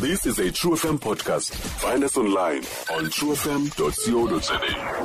This is a True FM podcast. Find us online on truefm.co.za.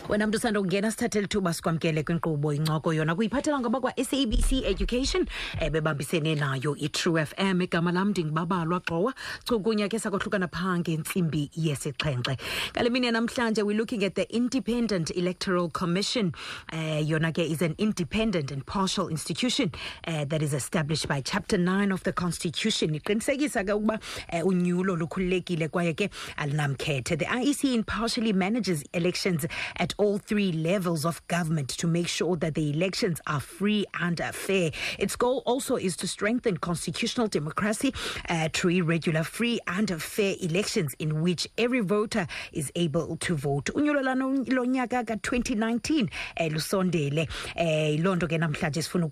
wena mntu usanda kungena sithathe lithuba sikwamkele kwinkqubo incoko yona. Kuyiphathela ngoba kwa-sabc education um bebambisene nayo i-true fm igama lam ndingubabalwa gxowa chukunya ke sakohlukana phaa ngentsimbi yesixhenxe. Ngale mini yanamhlanje we're looking at the independent electoral commission. Uh, yona ke is an independent and partial institution uh, that is established by chapter 9 of the constitution. Iqinisekisa ke ukuba uh, unyulo lukhululekile kwaye ke the iec impartially manages elections at all three levels of government to make sure that the elections are free and fair. Its goal also is to strengthen constitutional democracy uh, through regular, free and fair elections in which every voter is able to vote. Unyulo lonyaka ka-2019 eh, lusondele eh loo nto ke namhlanje sifuna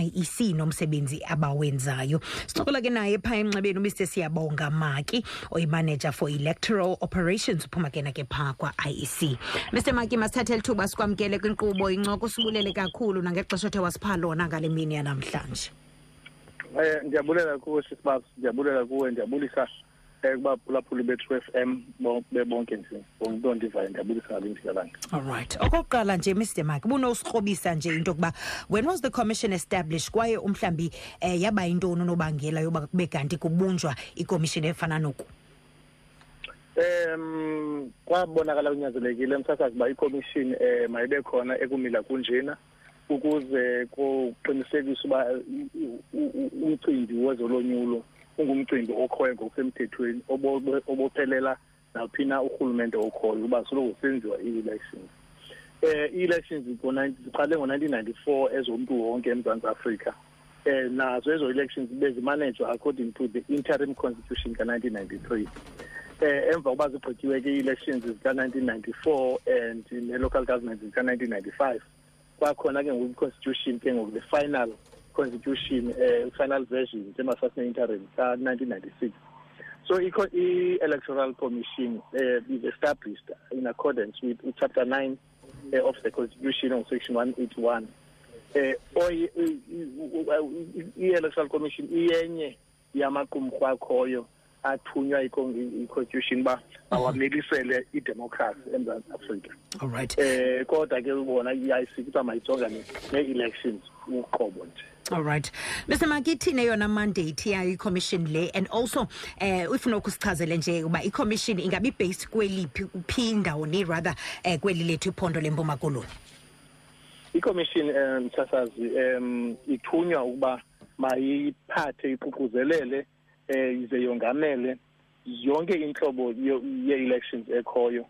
i-iec nomsebenzi abawenzayo sincokola ke naye phaa emnxebeni umr. Siyabonga maki oyimaneja for electoral operations uphuma ke nake phaa kwa-iec mr maki masithathe lithuba sikwamkele kwinkqubo incoko sibulele kakhulu nangexesha othe wasiphaa lona ngale mini yanamhlanje. Eh ndiyabulela kuwe sisibaba ndiyabulela kuwe ndiyabulisa. eh kubaphulaphuli bethu FM bo- bebonke nje. Bonke ondivayo ndiyabulisa ngale ndikalanga alright okokuqala nje mr maki bunosikrobisa nje into yokuba when was the commission established? Kwaye umhlawumbi um yaba yintoni unobangela yoba kube kanti kubunjwa ikomishini efana noku? Em kwabonakala kunyanzelekile emsasazi ba ikomishini eh mayibe khona ekumila kunjena ukuze kuqinisekiswe uba u- u- u- umcimbi wezolonyulo ungumcimbi okhoyo ngokusemthethweni obophelela naphi na urhulumente okhoyo uba soloko senziwa ii-elections um ii-elections ziqale ngo-nineteen ninety-four ezomntu wonke emzantsi afrika. Um nazo ezo elections bezimanejwa according to the interim constitution ka-1993 eh emva kokuba zigqityiwe ke ii-elections zika-1994 and ne-local government zika-1995 kwakhona ke ngoku i-constitution ke ngoku the final constitution eh final version njengoba sasine-interim ka-1996 so ico- i-electoral commission uh, is established in accordance with chapter 9 uh, of the constitution on section 181 eh oy- i- i- i- i-electoral commission iyenye yamaqumrhu akhoyo athunywa yiko- i-constitution uba awamelisele idemocracy emzantsi afrika. Alright eh kodwa ke ubona i-ic kuthiwa mayijongane nee-elections uqobo nje. Alright mr maki ithini eyona mandate yayo ikomishini le and also um ifuna ukusichazele nje uba ikomishini ingabi based kweliphi phi ndawoni rather um kweli lethu iphondo lempuma koloni? I-commission um msasazi um ithunywa ukuba mayiphathe iququzelele eh ize yongamele yonke inhlobo yo- ye-elections ekhoyo.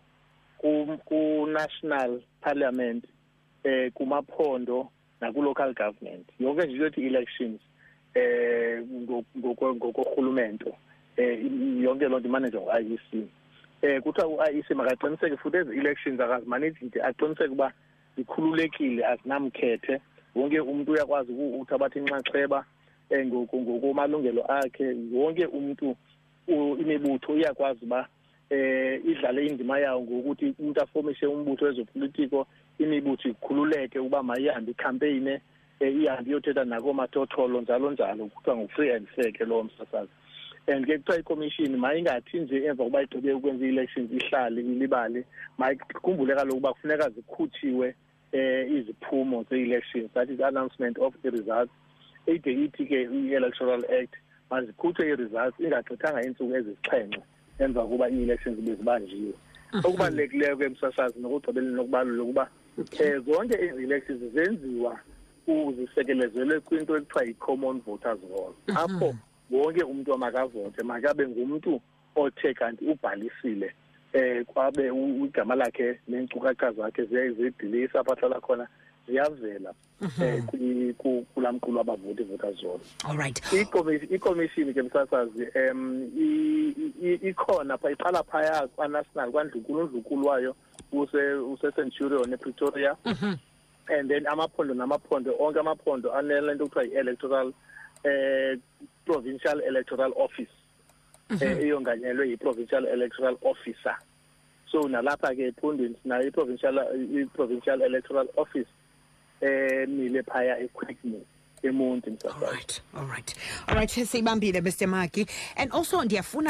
Ku- ku-national parliament eh kumaphondo naku-local government. Yonke nje yothi elections eh ngo- ngoko- ngokorhulumento eh i- yonke loo nto imanejwa ngu-iec eh kuthiwa u-iec makaqiniseke futhi ezi elections akazimaniji nje aqiniseke uba zikhululekile azinamkhethe. Wonke umuntu uyakwazi uku- ukuthabatha inxaxheba eh ngoko- ngokumalungelo akhe. Wonke umuntu u- imibutho iyakwazi uba eh idlale indima yawo ngokuthi umuntu afomishe umbutho wezopolitiko imibutho ikhululeke ukuba mayihambe ikhampeyine eh ihambe iyothetha nakoomathotholo njalo njalo kuthiwa ngu-free and fair ke lowo msasazi. And ke kuthiwa ikomishini mayingathi nje emva kokuba igqibe ukwenza ii-elections ihlale ilibale mayikhumbule kaloku uba kufuneka zikhutshiwe eh iziphumo ze-elections that is announcement of the results. Ide ithi ke i-electoral act mazikhutshwe ii-results ingagqithanga iintsuku ezisixhenxe emva kokuba ii-elections bezibanjiwe. Okubalulekileyo ke msasazi nokugqibeleni nokubalula ukuba um zonke ezi-elections zenziwa ku- zisekelezelwe kwinto ekuthiwa yi-common voters roll. Apho wonke umntu amakavote makabe ngumntu othe kanti ubhalisile eh kwabe u- igama lakhe neenkcukacha zakhe ziya- zidilisa apho ahlala khona ziyavela eh kwi- ku- kulaa mqulu abavoti voters roll. Alright ikomishini ikomishini ke msasazi um i- i- ikhona pha iqala phaya kwanational kwandlunkulu undlunkulu wayo use use-centurion epretoria and then amaphondo namaphondo onke amaphondo anele nto kuthiwa yi-electoral eh provincial electoral office eh eyonganyelwe yi-provincial electoral officer so nalapha ke ephondweni sinayo i-provincial i-provincial electoral office eh mile phaya equickness emonti msasazi Alright, alright. Alright, siyibambile Mr. Maki. And also ndiyafuna